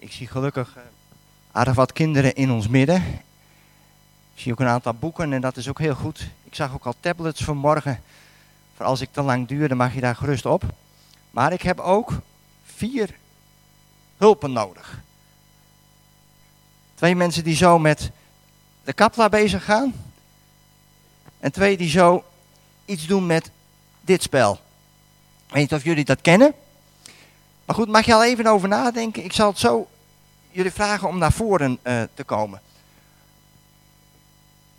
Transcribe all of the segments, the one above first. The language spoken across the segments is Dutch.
Ik zie gelukkig uh, aardig wat kinderen in ons midden. Ik zie ook een aantal boeken en dat is ook heel goed. Ik zag ook al tablets vanmorgen. Voor als ik te lang duur, dan mag je daar gerust op. Maar ik heb ook vier hulpen nodig. Twee mensen die zo met de kapla bezig gaan. En twee die zo iets doen met dit spel. Weet niet of jullie dat kennen. Maar goed, mag je al even over nadenken. Ik zal het zo jullie vragen om naar voren uh, te komen.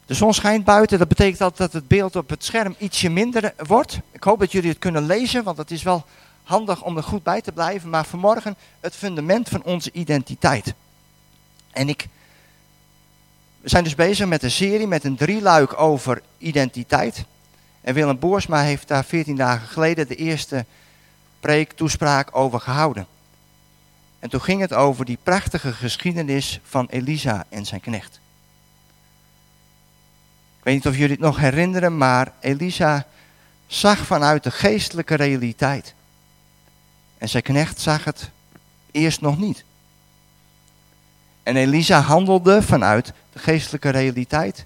De zon schijnt buiten, dat betekent altijd dat het beeld op het scherm ietsje minder wordt. Ik hoop dat jullie het kunnen lezen, want het is wel handig om er goed bij te blijven. Maar vanmorgen het fundament van onze identiteit. En ik, we zijn dus bezig met een serie met een drieluik over identiteit. En Willem Boersma heeft daar 14 dagen geleden de eerste preek, toespraak over gehouden. En toen ging het over die prachtige geschiedenis van Elisa en zijn knecht. Ik weet niet of jullie het nog herinneren, maar Elisa zag vanuit de geestelijke realiteit. En zijn knecht zag het eerst nog niet. En Elisa handelde vanuit de geestelijke realiteit.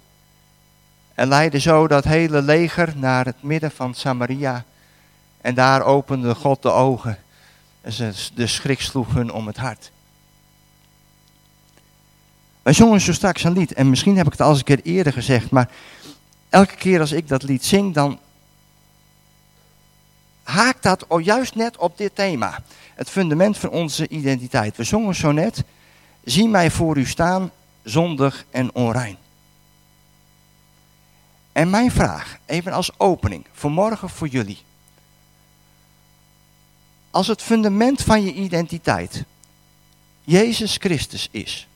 En leidde zo dat hele leger naar het midden van Samaria. En daar opende God de ogen. En de schrik sloeg hun om het hart. Wij zongen zo straks een lied. En misschien heb ik het al eens een keer eerder gezegd. Maar elke keer als ik dat lied zing, dan haakt dat juist net op dit thema. Het fundament van onze identiteit. We zongen zo net. Zie mij voor u staan, zondig en onrein. En mijn vraag, even als opening, vanmorgen voor jullie. Als het fundament van je identiteit Jezus Christus is,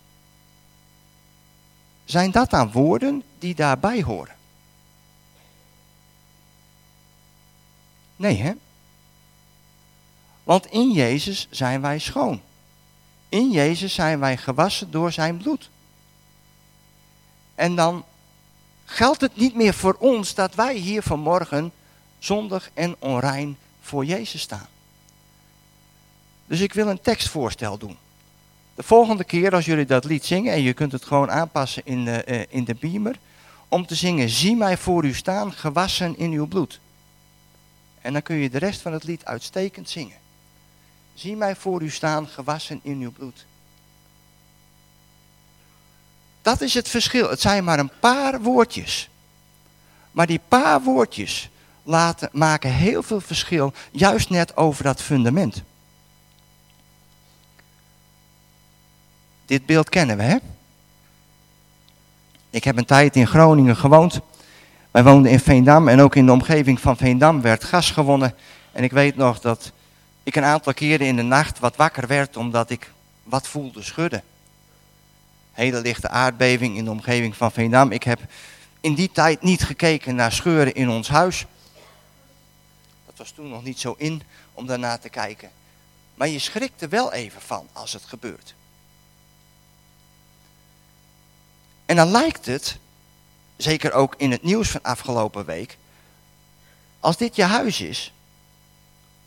zijn dat dan woorden die daarbij horen? Nee, hè? Want in Jezus zijn wij schoon. In Jezus zijn wij gewassen door zijn bloed. En dan geldt het niet meer voor ons dat wij hier vanmorgen zondig en onrein voor Jezus staan. Dus ik wil een tekstvoorstel doen. De volgende keer als jullie dat lied zingen, en je kunt het gewoon aanpassen in de, uh, in de beamer, om te zingen, zie mij voor u staan, gewassen in uw bloed. En dan kun je de rest van het lied uitstekend zingen. Zie mij voor u staan, gewassen in uw bloed. Dat is het verschil. Het zijn maar een paar woordjes. Maar die paar woordjes laten, maken heel veel verschil, juist net over dat fundament. Dit beeld kennen we, hè? Ik heb een tijd in Groningen gewoond. Wij woonden in Veendam en ook in de omgeving van Veendam werd gas gewonnen. En ik weet nog dat ik een aantal keren in de nacht wat wakker werd omdat ik wat voelde schudden. Hele lichte aardbeving in de omgeving van Veendam. Ik heb in die tijd niet gekeken naar scheuren in ons huis. Dat was toen nog niet zo in om daarna te kijken. Maar je schrikt er wel even van als het gebeurt. En dan lijkt het, zeker ook in het nieuws van afgelopen week, als dit je huis is,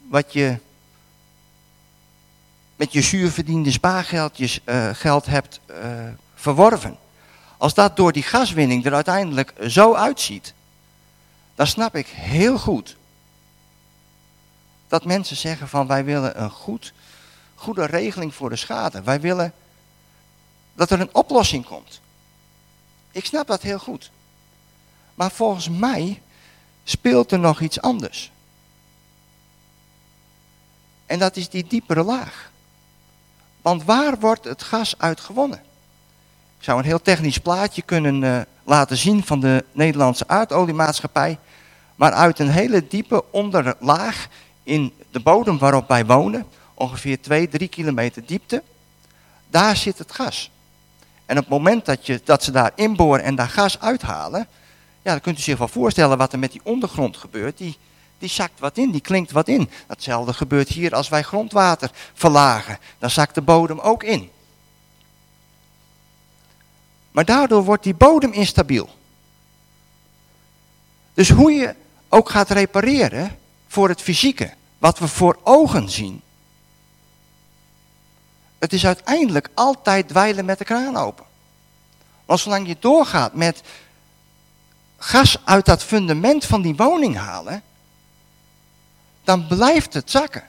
wat je met je zuurverdiende spaargeld je, uh, geld hebt uh, verworven. Als dat door die gaswinning er uiteindelijk zo uitziet, dan snap ik heel goed dat mensen zeggen van wij willen een goed, goede regeling voor de schade. Wij willen dat er een oplossing komt. Ik snap dat heel goed. Maar volgens mij speelt er nog iets anders. En dat is die diepere laag. Want waar wordt het gas uit gewonnen? Ik zou een heel technisch plaatje kunnen uh, laten zien van de Nederlandse aardoliemaatschappij. Maar uit een hele diepe onderlaag in de bodem waarop wij wonen, ongeveer 2, 3 kilometer diepte, daar zit het gas. En op het moment dat, je, dat ze daar inboren en daar gas uithalen, ja, dan kunt u zich wel voorstellen wat er met die ondergrond gebeurt. Die, die zakt wat in, die klinkt wat in. Hetzelfde gebeurt hier als wij grondwater verlagen. Dan zakt de bodem ook in. Maar daardoor wordt die bodem instabiel. Dus hoe je ook gaat repareren voor het fysieke, wat we voor ogen zien, het is uiteindelijk altijd dweilen met de kraan open. Want zolang je doorgaat met gas uit dat fundament van die woning halen, dan blijft het zakken.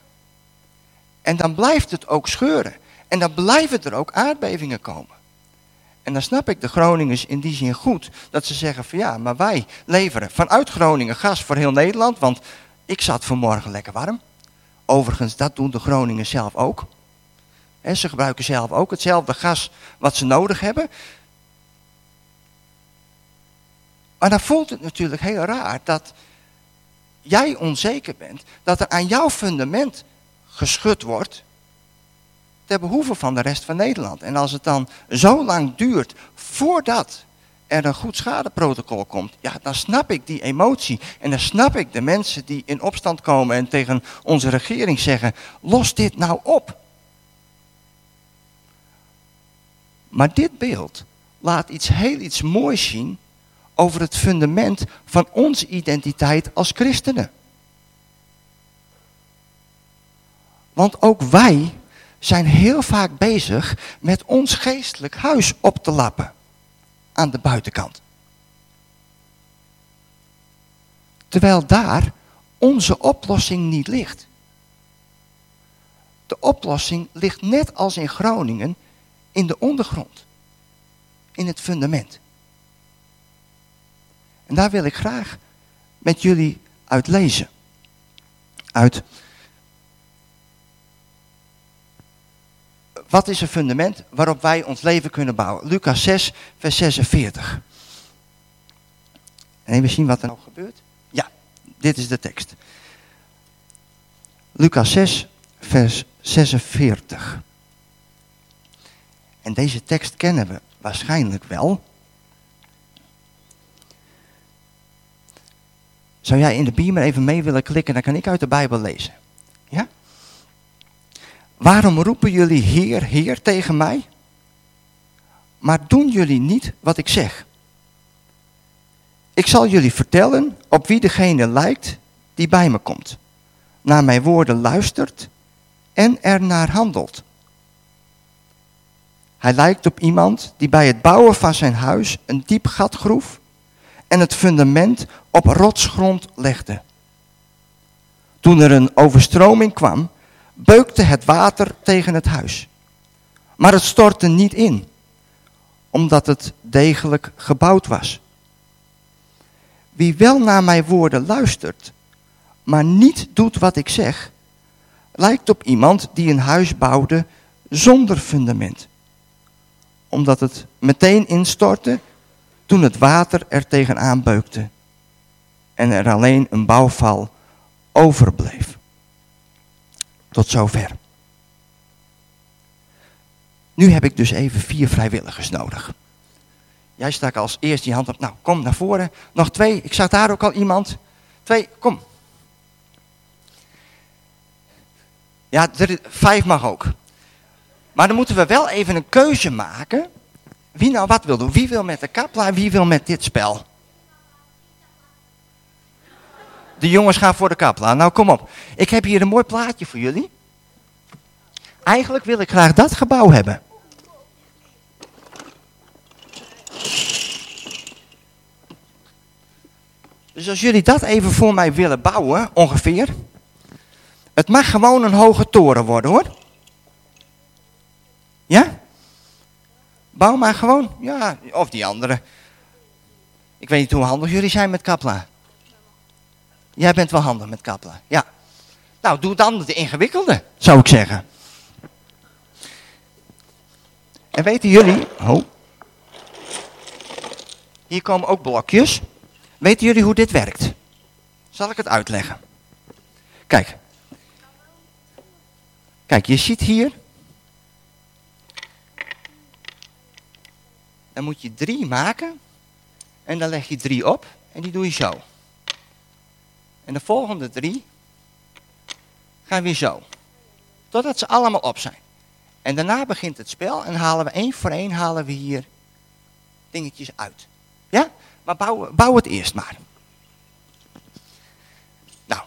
En dan blijft het ook scheuren. En dan blijven er ook aardbevingen komen. En dan snap ik de Groningers in die zin goed. Dat ze zeggen van ja, maar wij leveren vanuit Groningen gas voor heel Nederland. Want ik zat vanmorgen lekker warm. Overigens, dat doen de Groningers zelf ook. En ze gebruiken zelf ook hetzelfde gas wat ze nodig hebben. Maar dan voelt het natuurlijk heel raar dat jij onzeker bent. Dat er aan jouw fundament geschud wordt ter behoeve van de rest van Nederland. En als het dan zo lang duurt voordat er een goed schadeprotocol komt, ja, dan snap ik die emotie. En dan snap ik de mensen die in opstand komen en tegen onze regering zeggen, los dit nou op. Maar dit beeld laat iets heel iets moois zien over het fundament van onze identiteit als christenen. Want ook wij zijn heel vaak bezig met ons geestelijk huis op te lappen aan de buitenkant. Terwijl daar onze oplossing niet ligt. De oplossing ligt net als in Groningen in de ondergrond, in het fundament. En daar wil ik graag met jullie uit lezen. Uit Wat is een fundament waarop wij ons leven kunnen bouwen? Lucas 6, vers 46. En even zien wat er nou gebeurt. Ja, dit is de tekst. Lucas 6, vers 46. En deze tekst kennen we waarschijnlijk wel. Zou jij in de beamer even mee willen klikken, dan kan ik uit de Bijbel lezen. Ja? Waarom roepen jullie Heer, Heer tegen mij? Maar doen jullie niet wat ik zeg? Ik zal jullie vertellen op wie degene lijkt die bij me komt, naar mijn woorden luistert en er naar handelt. Hij lijkt op iemand die bij het bouwen van zijn huis een diep gat groef en het fundament op rotsgrond legde. Toen er een overstroming kwam, beukte het water tegen het huis. Maar het stortte niet in, omdat het degelijk gebouwd was. Wie wel naar mijn woorden luistert, maar niet doet wat ik zeg, lijkt op iemand die een huis bouwde zonder fundament. Omdat het meteen instortte toen het water er tegenaan beukte en er alleen een bouwval overbleef. Tot zover. Nu heb ik dus even vier vrijwilligers nodig. Jij stak als eerst je hand op. Nou, kom naar voren. Nog twee. Ik zag daar ook al iemand. Twee, kom. Ja, vijf mag ook. Maar dan moeten we wel even een keuze maken. Wie nou wat wil doen. Wie wil met de kapla wie wil met dit spel? De jongens gaan voor de kaplaan. Nou, kom op. Ik heb hier een mooi plaatje voor jullie. Eigenlijk wil ik graag dat gebouw hebben. Dus als jullie dat even voor mij willen bouwen, ongeveer. Het mag gewoon een hoge toren worden hoor. Ja? Bouw maar gewoon. Ja, of die andere. Ik weet niet hoe handig jullie zijn met Kapla. Jij bent wel handig met kappelen. Ja. Nou, doe dan de ingewikkelde, zou ik zeggen. En weten jullie... Oh. Hier komen ook blokjes. Weten jullie hoe dit werkt? Zal ik het uitleggen? Kijk. Kijk, je ziet hier... Dan moet je drie maken. En dan leg je drie op. En die doe je zo. En de volgende drie gaan weer zo. Totdat ze allemaal op zijn. En daarna begint het spel en halen we één voor één halen we hier dingetjes uit. Ja? Maar bouw, bouw het eerst maar. Nou.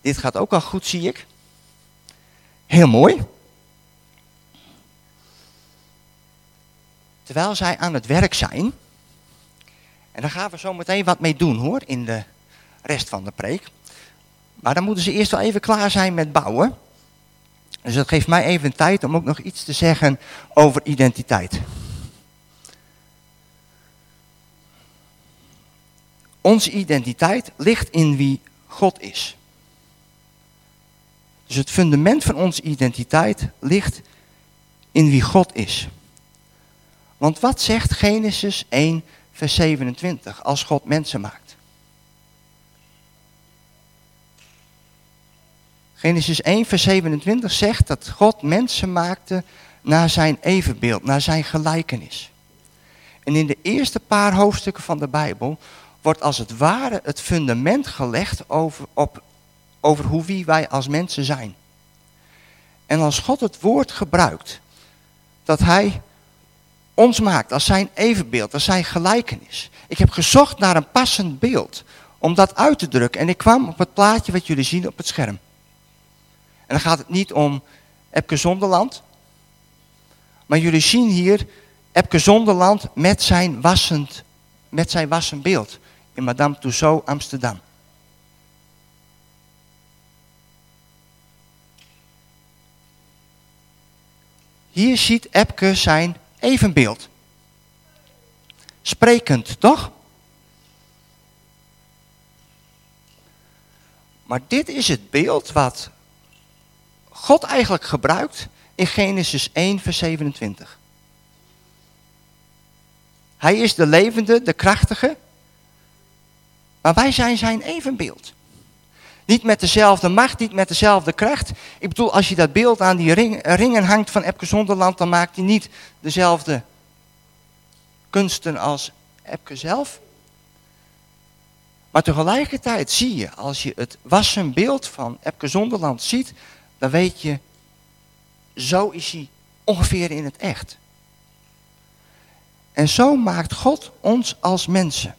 Dit gaat ook al goed, zie ik. Heel mooi. Terwijl zij aan het werk zijn. En daar gaan we zo meteen wat mee doen hoor, in de rest van de preek. Maar dan moeten ze eerst wel even klaar zijn met bouwen. Dus dat geeft mij even tijd om ook nog iets te zeggen over identiteit. Onze identiteit ligt in wie God is. Dus het fundament van onze identiteit ligt in wie God is. Want wat zegt Genesis 1, vers 27 als God mensen maakt? Genesis 1, vers 27 zegt dat God mensen maakte naar zijn evenbeeld, naar zijn gelijkenis. En in de eerste paar hoofdstukken van de Bijbel wordt als het ware het fundament gelegd over, op, over hoe wie wij als mensen zijn. En als God het woord gebruikt, dat hij ons maakt als zijn evenbeeld, als zijn gelijkenis. Ik heb gezocht naar een passend beeld om dat uit te drukken. En ik kwam op het plaatje wat jullie zien op het scherm. En dan gaat het niet om Epke Zonderland. Maar jullie zien hier Epke Zonderland met zijn wassend, met zijn wassend beeld in Madame Tussauds Amsterdam. Hier ziet Epke zijn evenbeeld. Sprekend, toch? Maar dit is het beeld wat God eigenlijk gebruikt in Genesis 1, vers 27. Hij is de levende, de krachtige, maar wij zijn zijn evenbeeld. Niet met dezelfde macht, niet met dezelfde kracht. Ik bedoel, als je dat beeld aan die ringen hangt van Epke Zonderland, dan maakt hij niet dezelfde kunsten als Epke zelf. Maar tegelijkertijd zie je, als je het wassen beeld van Epke Zonderland ziet, dan weet je, zo is hij ongeveer in het echt. En zo maakt God ons als mensen.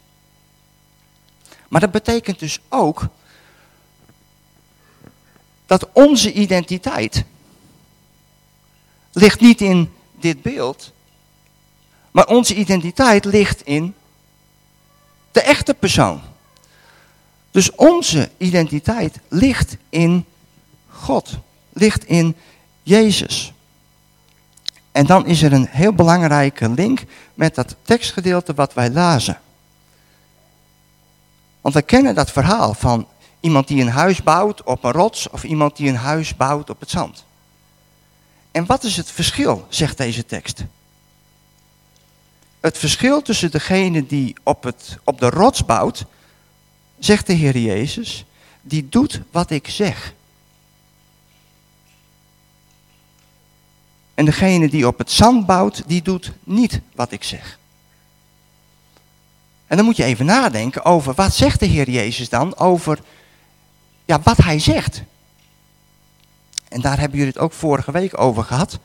Maar dat betekent dus ook dat onze identiteit ligt niet in dit beeld, maar onze identiteit ligt in de echte persoon. Dus onze identiteit ligt in God, ligt in Jezus. En dan is er een heel belangrijke link met dat tekstgedeelte wat wij lazen. Want we kennen dat verhaal van iemand die een huis bouwt op een rots of iemand die een huis bouwt op het zand. En wat is het verschil, zegt deze tekst? Het verschil tussen degene die op, het, op de rots bouwt, zegt de Heer Jezus, die doet wat ik zeg. En degene die op het zand bouwt, die doet niet wat ik zeg. En dan moet je even nadenken over wat zegt de Heer Jezus dan over ja, wat hij zegt. En daar hebben jullie het ook vorige week over gehad.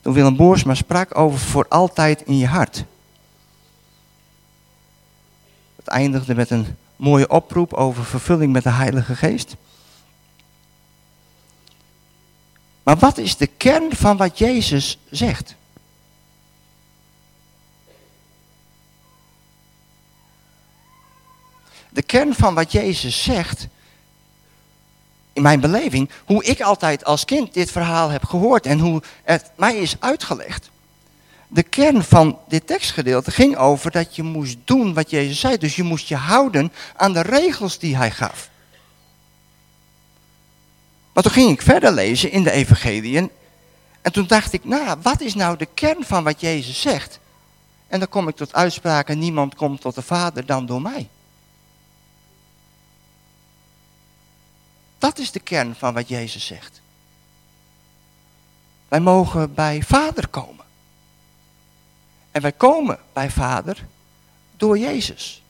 Toen Willem Boersma sprak over voor altijd in je hart. Het eindigde met een mooie oproep over vervulling met de Heilige Geest. Maar wat is de kern van wat Jezus zegt? De kern van wat Jezus zegt in mijn beleving, hoe ik altijd als kind dit verhaal heb gehoord en hoe het mij is uitgelegd. De kern van dit tekstgedeelte ging over dat je moest doen wat Jezus zei. Dus je moest je houden aan de regels die hij gaf. Maar toen ging ik verder lezen in de evangeliën. En toen dacht ik, nou, wat is nou de kern van wat Jezus zegt? En dan kom ik tot uitspraken, niemand komt tot de Vader dan door mij. Dat is de kern van wat Jezus zegt. Wij mogen bij Vader komen. En wij komen bij Vader door Jezus.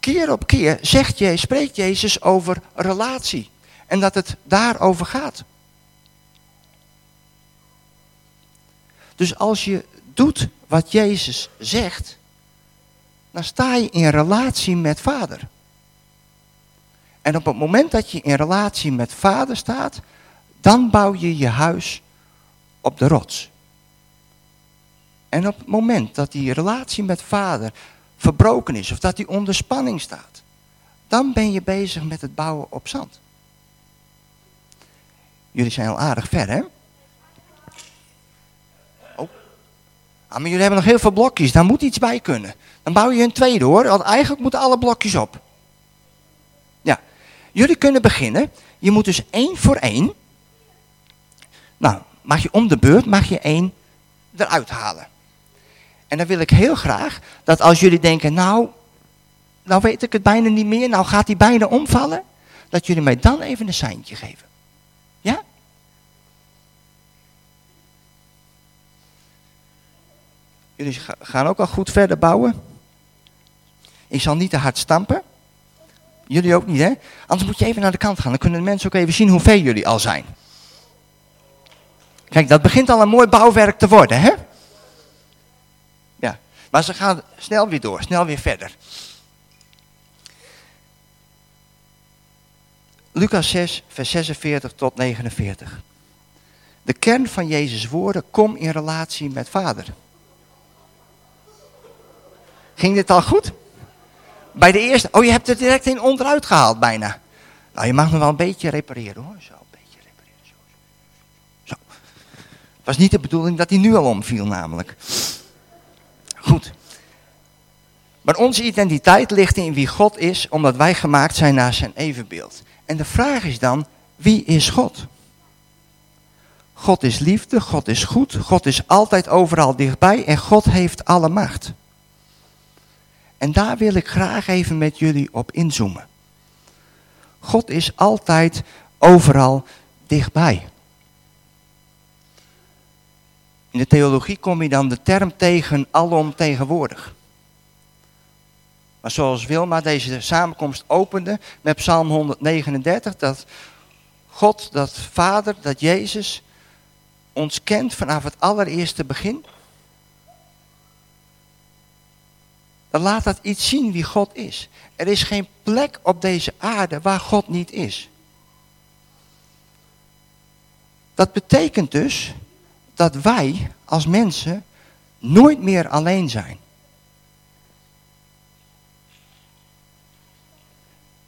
Keer op keer zegt je, spreekt Jezus over relatie. En dat het daarover gaat. Dus als je doet wat Jezus zegt, dan sta je in relatie met Vader. En op het moment dat je in relatie met vader staat, dan bouw je je huis op de rots. En op het moment dat die relatie met vader verbroken is of dat die onder spanning staat, dan ben je bezig met het bouwen op zand. Jullie zijn al aardig ver, hè? Oh. Ah, maar jullie hebben nog heel veel blokjes, daar moet iets bij kunnen. Dan bouw je een tweede hoor, want eigenlijk moeten alle blokjes op. Jullie kunnen beginnen. Je moet dus één voor één. Nou, mag je om de beurt, mag je één eruit halen. En dan wil ik heel graag dat als jullie denken, nou, nou weet ik het bijna niet meer, nou gaat hij bijna omvallen, dat jullie mij dan even een seintje geven. Ja? Jullie gaan ook al goed verder bouwen. Ik zal niet te hard stampen. Jullie ook niet, hè? Anders moet je even naar de kant gaan. Dan kunnen de mensen ook even zien hoe ver jullie al zijn. Kijk, dat begint al een mooi bouwwerk te worden, hè? Ja, maar ze gaan snel weer door, snel weer verder. Lucas 6, vers 46 tot 49. De kern van Jezus' woorden, kom in relatie met Vader. Ging dit al goed? Bij de eerste, oh je hebt er direct in onderuit gehaald bijna. Nou, je mag nog wel een beetje repareren hoor. Zo, een beetje repareren. Zo. Zo. Het was niet de bedoeling dat hij nu al omviel namelijk. Goed. Maar onze identiteit ligt in wie God is, omdat wij gemaakt zijn naar zijn evenbeeld. En de vraag is dan, wie is God? God is liefde, God is goed, God is altijd overal dichtbij en God heeft alle macht. En daar wil ik graag even met jullie op inzoomen. God is altijd overal dichtbij. In de theologie kom je dan de term tegen alomtegenwoordig. Maar zoals Wilma deze samenkomst opende met Psalm 139, dat God, dat Vader, dat Jezus ons kent vanaf het allereerste begin. Dan laat dat iets zien wie God is. Er is geen plek op deze aarde waar God niet is. Dat betekent dus dat wij als mensen nooit meer alleen zijn.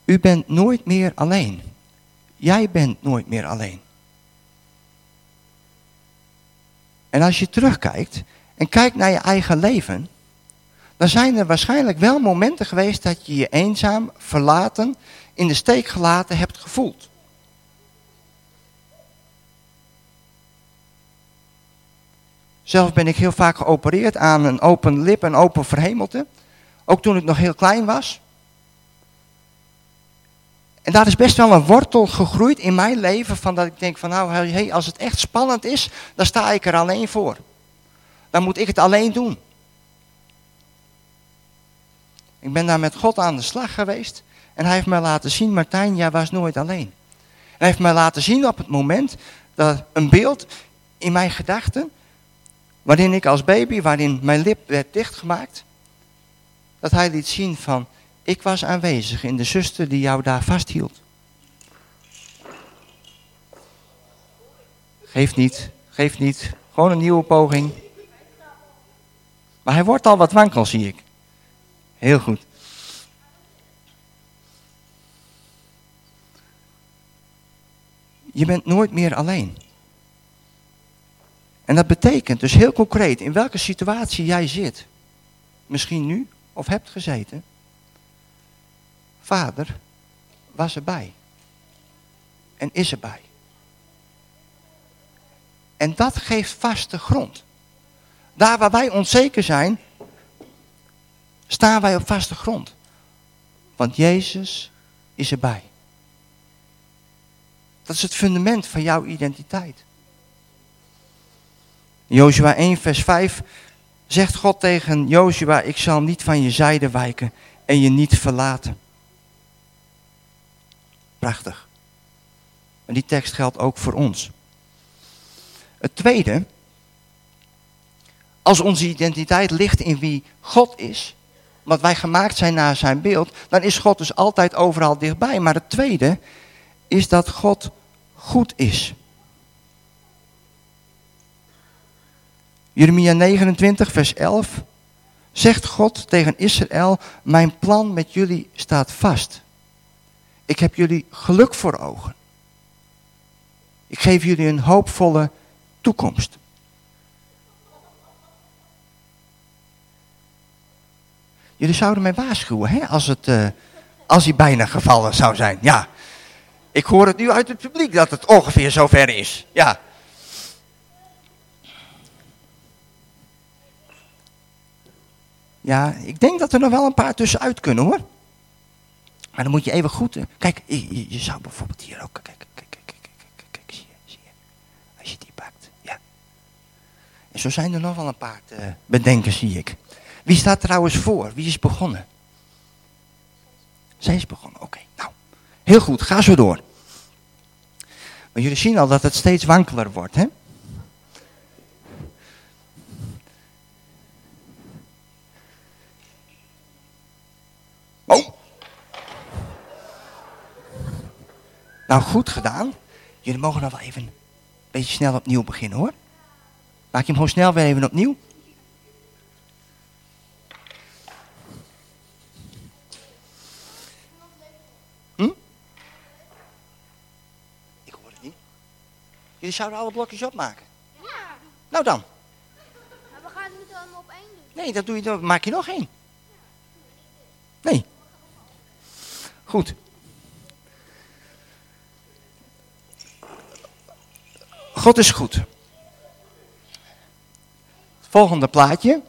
U bent nooit meer alleen. Jij bent nooit meer alleen. En als je terugkijkt en kijkt naar je eigen leven, dan zijn er waarschijnlijk wel momenten geweest dat je je eenzaam, verlaten, in de steek gelaten hebt gevoeld. Zelf ben ik heel vaak geopereerd aan een open lip en open verhemelte. Ook toen ik nog heel klein was. En daar is best wel een wortel gegroeid in mijn leven van dat ik denk van nou, hey, als het echt spannend is, dan sta ik er alleen voor. Dan moet ik het alleen doen. Ik ben daar met God aan de slag geweest en hij heeft mij laten zien, Martijn, jij was nooit alleen. hij heeft mij laten zien op het moment dat een beeld in mijn gedachten, waarin ik als baby, waarin mijn lip werd dichtgemaakt, dat hij liet zien van, ik was aanwezig in de zuster die jou daar vasthield. Geef niet, geef niet. Gewoon een nieuwe poging. Maar hij wordt al wat wankel, zie ik. Heel goed. Je bent nooit meer alleen. En dat betekent dus heel concreet, in welke situatie jij zit, misschien nu of hebt gezeten, vader was erbij. En is erbij. En dat geeft vaste grond. Daar waar wij onzeker zijn, staan wij op vaste grond. Want Jezus is erbij. Dat is het fundament van jouw identiteit. Jozua 1 vers 5 zegt God tegen Jozua, ik zal niet van je zijde wijken en je niet verlaten. Prachtig. En die tekst geldt ook voor ons. Het tweede, als onze identiteit ligt in wie God is, omdat wij gemaakt zijn naar zijn beeld, dan is God dus altijd overal dichtbij. Maar het tweede is dat God goed is. Jeremia 29, vers 11. Zegt God tegen Israël, mijn plan met jullie staat vast. Ik heb jullie geluk voor ogen. Ik geef jullie een hoopvolle toekomst. Jullie zouden mij waarschuwen, hè, als, het, uh, als hij bijna gevallen zou zijn. Ja, ik hoor het nu uit het publiek dat het ongeveer zover is. Ja. Ja, ik denk dat er nog wel een paar tussenuit kunnen hoor. Maar dan moet je even goed... Uh, kijk, je, je, zou bijvoorbeeld hier ook... Kijk, kijk, kijk, kijk, kijk, kijk, zie je, zie je. Als je die pakt, ja. En zo zijn er nog wel een paar te bedenken, zie ik. Wie staat trouwens voor? Wie is begonnen? Zij is begonnen, oké. Nou, heel goed, ga zo door. Maar jullie zien al dat het steeds wankeler wordt, hè? Oh! Nou, goed gedaan. Jullie mogen nog wel even een beetje snel opnieuw beginnen, hoor. Maak je hem gewoon snel weer even opnieuw. Jullie zouden alle blokjes opmaken. Ja. Nou dan. Maar we gaan het niet allemaal op één doen. Nee, dat doe je, dan maak je nog één. Nee. Goed. God is goed. Volgende plaatje.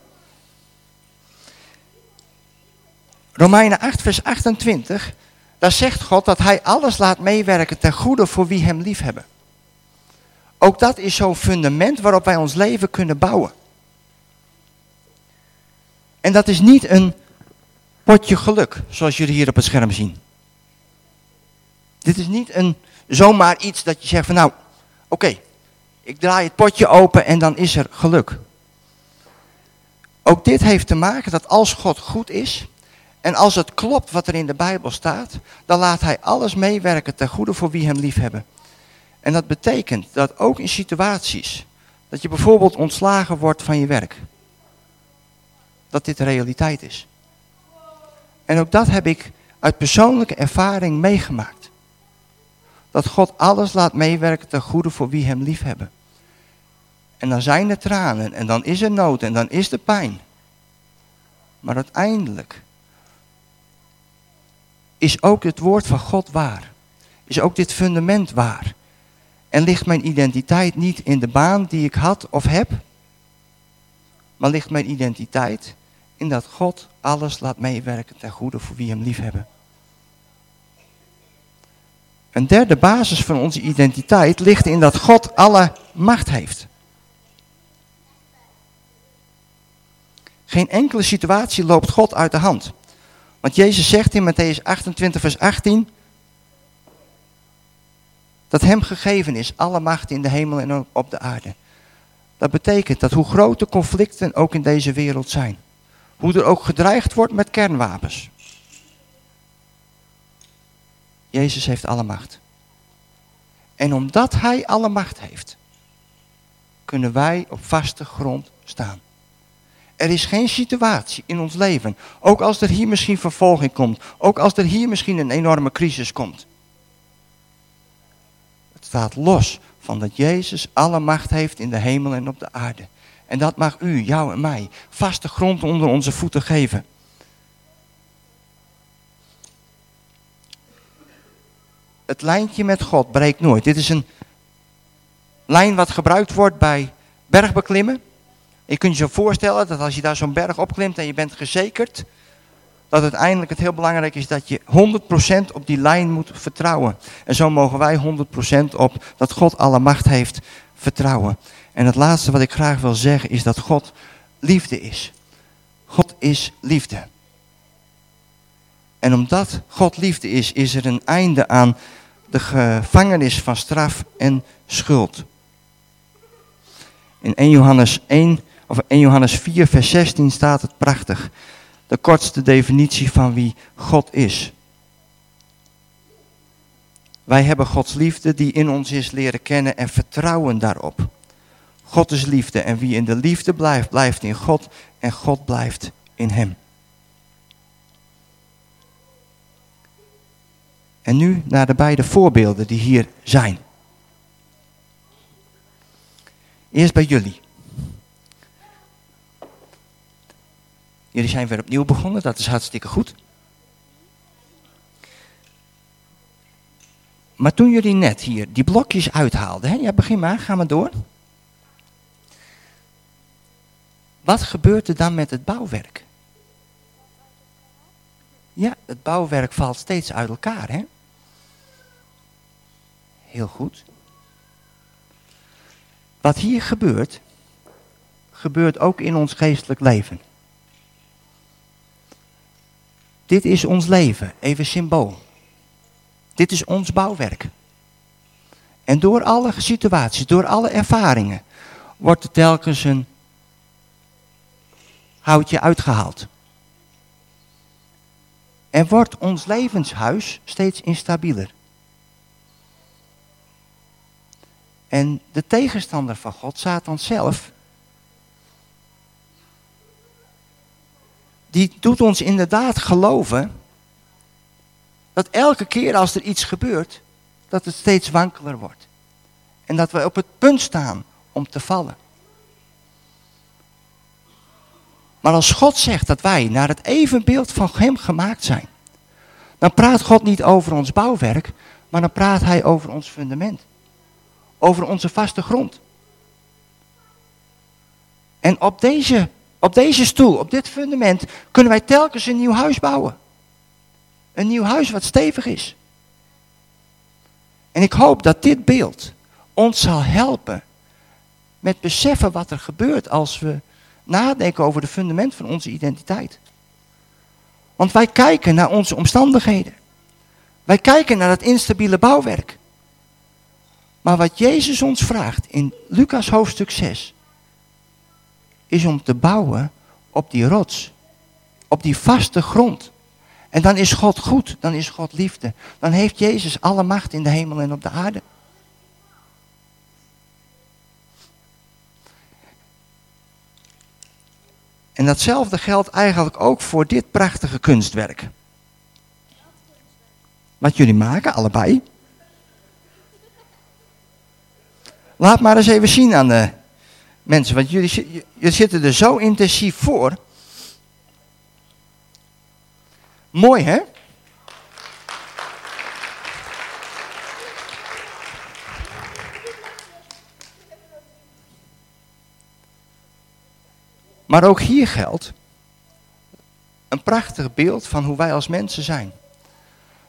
Romeinen 8, vers 28. Daar zegt God dat hij alles laat meewerken ten goede voor wie hem lief hebben. Ook dat is zo'n fundament waarop wij ons leven kunnen bouwen. En dat is niet een potje geluk, zoals jullie hier op het scherm zien. Dit is niet een, zomaar iets dat je zegt van nou, oké, ik draai het potje open en dan is er geluk. Ook dit heeft te maken dat als God goed is en als het klopt wat er in de Bijbel staat, dan laat hij alles meewerken ten goede voor wie hem lief hebben. En dat betekent dat ook in situaties, dat je bijvoorbeeld ontslagen wordt van je werk, dat dit realiteit is. En ook dat heb ik uit persoonlijke ervaring meegemaakt. Dat God alles laat meewerken ten goede voor wie hem lief hebben. En dan zijn er tranen en dan is er nood en dan is er pijn. Maar uiteindelijk is ook het woord van God waar. Is ook dit fundament waar. En ligt mijn identiteit niet in de baan die ik had of heb, maar ligt mijn identiteit in dat God alles laat meewerken ten goede voor wie hem lief hebben. Een derde basis van onze identiteit ligt in dat God alle macht heeft. Geen enkele situatie loopt God uit de hand. Want Jezus zegt in Matthäus 28, vers 18, dat hem gegeven is alle macht in de hemel en op de aarde. Dat betekent dat hoe groot de conflicten ook in deze wereld zijn, hoe er ook gedreigd wordt met kernwapens. Jezus heeft alle macht. En omdat hij alle macht heeft, kunnen wij op vaste grond staan. Er is geen situatie in ons leven, ook als er hier misschien vervolging komt, ook als er hier misschien een enorme crisis komt, staat los van dat Jezus alle macht heeft in de hemel en op de aarde. En dat mag u, jou en mij, vaste grond onder onze voeten geven. Het lijntje met God breekt nooit. Dit is een lijn wat gebruikt wordt bij bergbeklimmen. Je kunt je voorstellen dat als je daar zo'n berg opklimt en je bent gezekerd, dat uiteindelijk het heel belangrijk is dat je 100% op die lijn moet vertrouwen. En zo mogen wij 100% op dat God alle macht heeft vertrouwen. En het laatste wat ik graag wil zeggen is dat God liefde is. God is liefde. En omdat God liefde is, is er een einde aan de gevangenis van straf en schuld. In 1 Johannes 1 of 1 Johannes 4 vers 16 staat het prachtig de kortste definitie van wie God is. Wij hebben Gods liefde die in ons is leren kennen en vertrouwen daarop. God is liefde en wie in de liefde blijft, blijft in God en God blijft in hem. En nu naar de beide voorbeelden die hier zijn. Eerst bij jullie. Jullie zijn weer opnieuw begonnen, dat is hartstikke goed. Maar toen jullie net hier die blokjes uithaalden, hè? ja begin maar, ga maar door. Wat gebeurt er dan met het bouwwerk? Ja, het bouwwerk valt steeds uit elkaar, hè? Heel goed. Wat hier gebeurt, gebeurt ook in ons geestelijk leven. Dit is ons leven, even symbool. Dit is ons bouwwerk. En door alle situaties, door alle ervaringen, wordt er telkens een houtje uitgehaald. En wordt ons levenshuis steeds instabieler. En de tegenstander van God, Satan zelf, die doet ons inderdaad geloven dat elke keer als er iets gebeurt, dat het steeds wankeler wordt. En dat we op het punt staan om te vallen. Maar als God zegt dat wij naar het evenbeeld van Hem gemaakt zijn, dan praat God niet over ons bouwwerk, maar dan praat Hij over ons fundament. Over onze vaste grond. En op deze, op deze stoel, op dit fundament, kunnen wij telkens een nieuw huis bouwen. Een nieuw huis wat stevig is. En ik hoop dat dit beeld ons zal helpen met beseffen wat er gebeurt als we nadenken over de fundament van onze identiteit. Want wij kijken naar onze omstandigheden. Wij kijken naar het instabiele bouwwerk. Maar wat Jezus ons vraagt in Lucas hoofdstuk 6, is om te bouwen op die rots, op die vaste grond. En dan is God goed, dan is God liefde. Dan heeft Jezus alle macht in de hemel en op de aarde. En datzelfde geldt eigenlijk ook voor dit prachtige kunstwerk. Wat jullie maken, allebei. Laat maar eens even zien aan de mensen, want jullie, zitten er zo intensief voor. Mooi hè? Maar ook hier geldt een prachtig beeld van hoe wij als mensen zijn.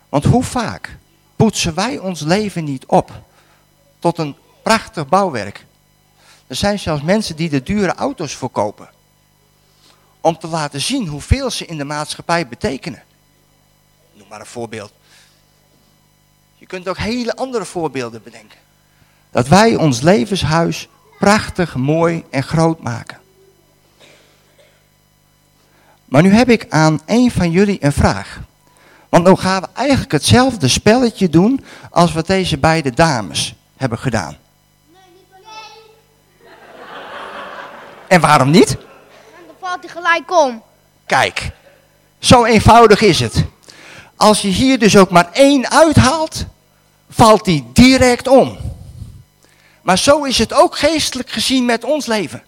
Want hoe vaak poetsen wij ons leven niet op tot een prachtig bouwwerk? Er zijn zelfs mensen die de dure auto's verkopen. Om te laten zien hoeveel ze in de maatschappij betekenen. Noem maar een voorbeeld. Je kunt ook hele andere voorbeelden bedenken. Dat wij ons levenshuis prachtig, mooi en groot maken. Maar nu heb ik aan een van jullie een vraag. Want dan gaan we eigenlijk hetzelfde spelletje doen als wat deze beide dames hebben gedaan. En waarom niet? En dan valt hij gelijk om. Kijk, zo eenvoudig is het. Als je hier dus ook maar één uithaalt, valt hij direct om. Maar zo is het ook geestelijk gezien met ons leven.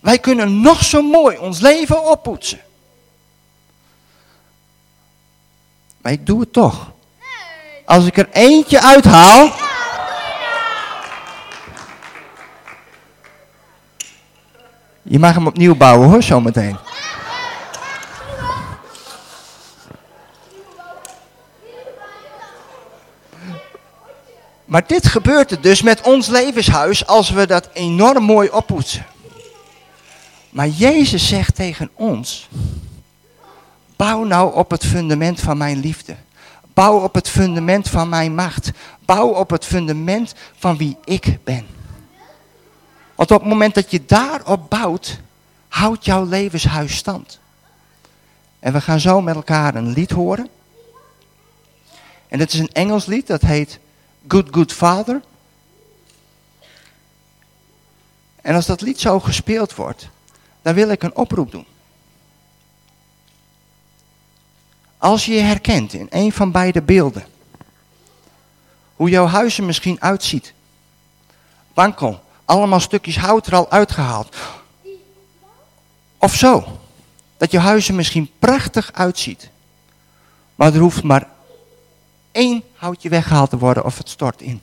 Wij kunnen nog zo mooi ons leven oppoetsen. Maar ik doe het toch. Als ik er eentje uithaal. Je mag hem opnieuw bouwen hoor, zometeen. Maar dit gebeurt er dus met ons levenshuis als we dat enorm mooi oppoetsen. Maar Jezus zegt tegen ons, bouw nou op het fundament van mijn liefde. Bouw op het fundament van mijn macht. Bouw op het fundament van wie ik ben. Want op het moment dat je daarop bouwt, houdt jouw levenshuis stand. En we gaan zo met elkaar een lied horen. En het is een Engels lied, dat heet Good Good Father. En als dat lied zo gespeeld wordt, dan wil ik een oproep doen. Als je je herkent in een van beide beelden, hoe jouw huis er misschien uitziet, wankel, allemaal stukjes hout er al uitgehaald, of zo, dat je huis er misschien prachtig uitziet, maar er hoeft maar één houtje weggehaald te worden of het stort in.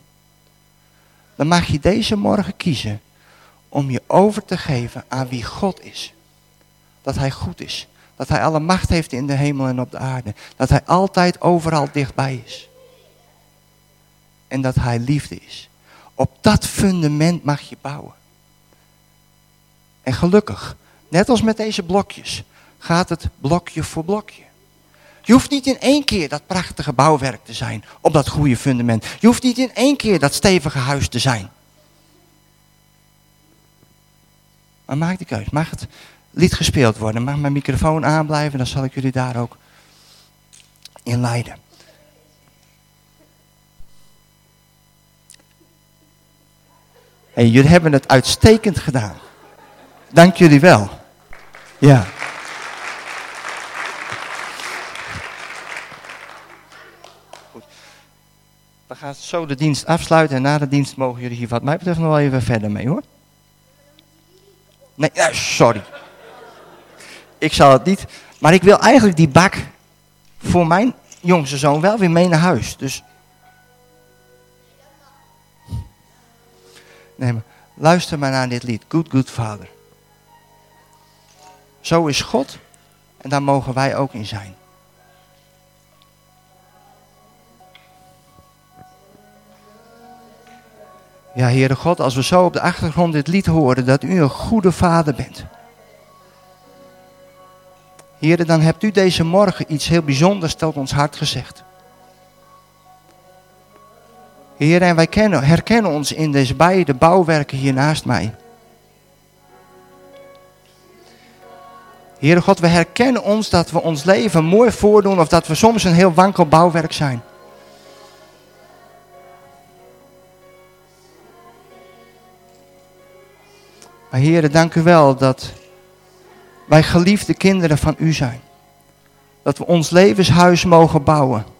Dan mag je deze morgen kiezen om je over te geven aan wie God is. Dat Hij goed is. Dat Hij alle macht heeft in de hemel en op de aarde. Dat Hij altijd overal dichtbij is. En dat Hij liefde is. Op dat fundament mag je bouwen. En gelukkig, net als met deze blokjes, gaat het blokje voor blokje. Je hoeft niet in één keer dat prachtige bouwwerk te zijn op dat goede fundament. Je hoeft niet in één keer dat stevige huis te zijn. Maar maak de keus. Mag het lied gespeeld worden? Mag mijn microfoon aanblijven? Dan zal ik jullie daar ook in leiden. En jullie hebben het uitstekend gedaan. Dank jullie wel. Ja. We gaan zo de dienst afsluiten en na de dienst mogen jullie hier wat mij betreft nog wel even verder mee hoor. Nee, sorry. Ik zal het niet. Maar ik wil eigenlijk die bak voor mijn jongste zoon wel weer mee naar huis. Dus. Nee, maar luister maar naar dit lied. Good, good Father. Zo is God en daar mogen wij ook in zijn. Ja, Heere God, als we zo op de achtergrond dit lied horen, dat u een goede vader bent. Heere, dan hebt u deze morgen iets heel bijzonders tot ons hart gezegd. Heer, en wij kennen, herkennen ons in deze beide bouwwerken hier naast mij. Heere God, we herkennen ons dat we ons leven mooi voordoen of dat we soms een heel wankel bouwwerk zijn. Maar heren, dank u wel dat wij geliefde kinderen van u zijn. Dat we ons levenshuis mogen bouwen.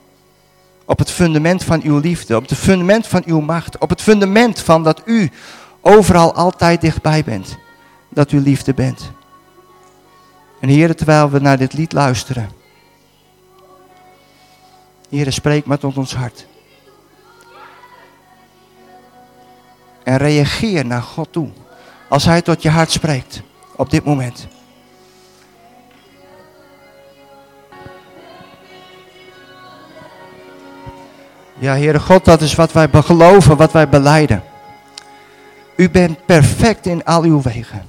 Op het fundament van uw liefde, op het fundament van uw macht, op het fundament van dat u overal altijd dichtbij bent. Dat u liefde bent. En heren, terwijl we naar dit lied luisteren. Heren, spreek maar tot ons hart. En reageer naar God toe. Als Hij tot je hart spreekt. Op dit moment. Ja, Heere God, dat is wat wij geloven, wat wij beleiden. U bent perfect in al uw wegen.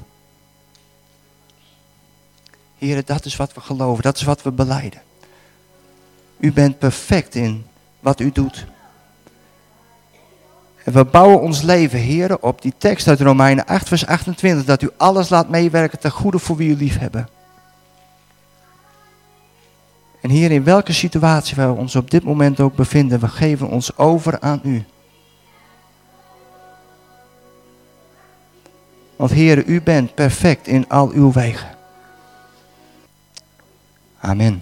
Heere, dat is wat we geloven, dat is wat we beleiden. U bent perfect in wat u doet. En we bouwen ons leven, heren, op die tekst uit Romeinen 8, vers 28. Dat u alles laat meewerken ten goede voor wie u lief hebben. En hier in welke situatie we ons op dit moment ook bevinden, we geven ons over aan u. Want Heer, u bent perfect in al uw wegen. Amen.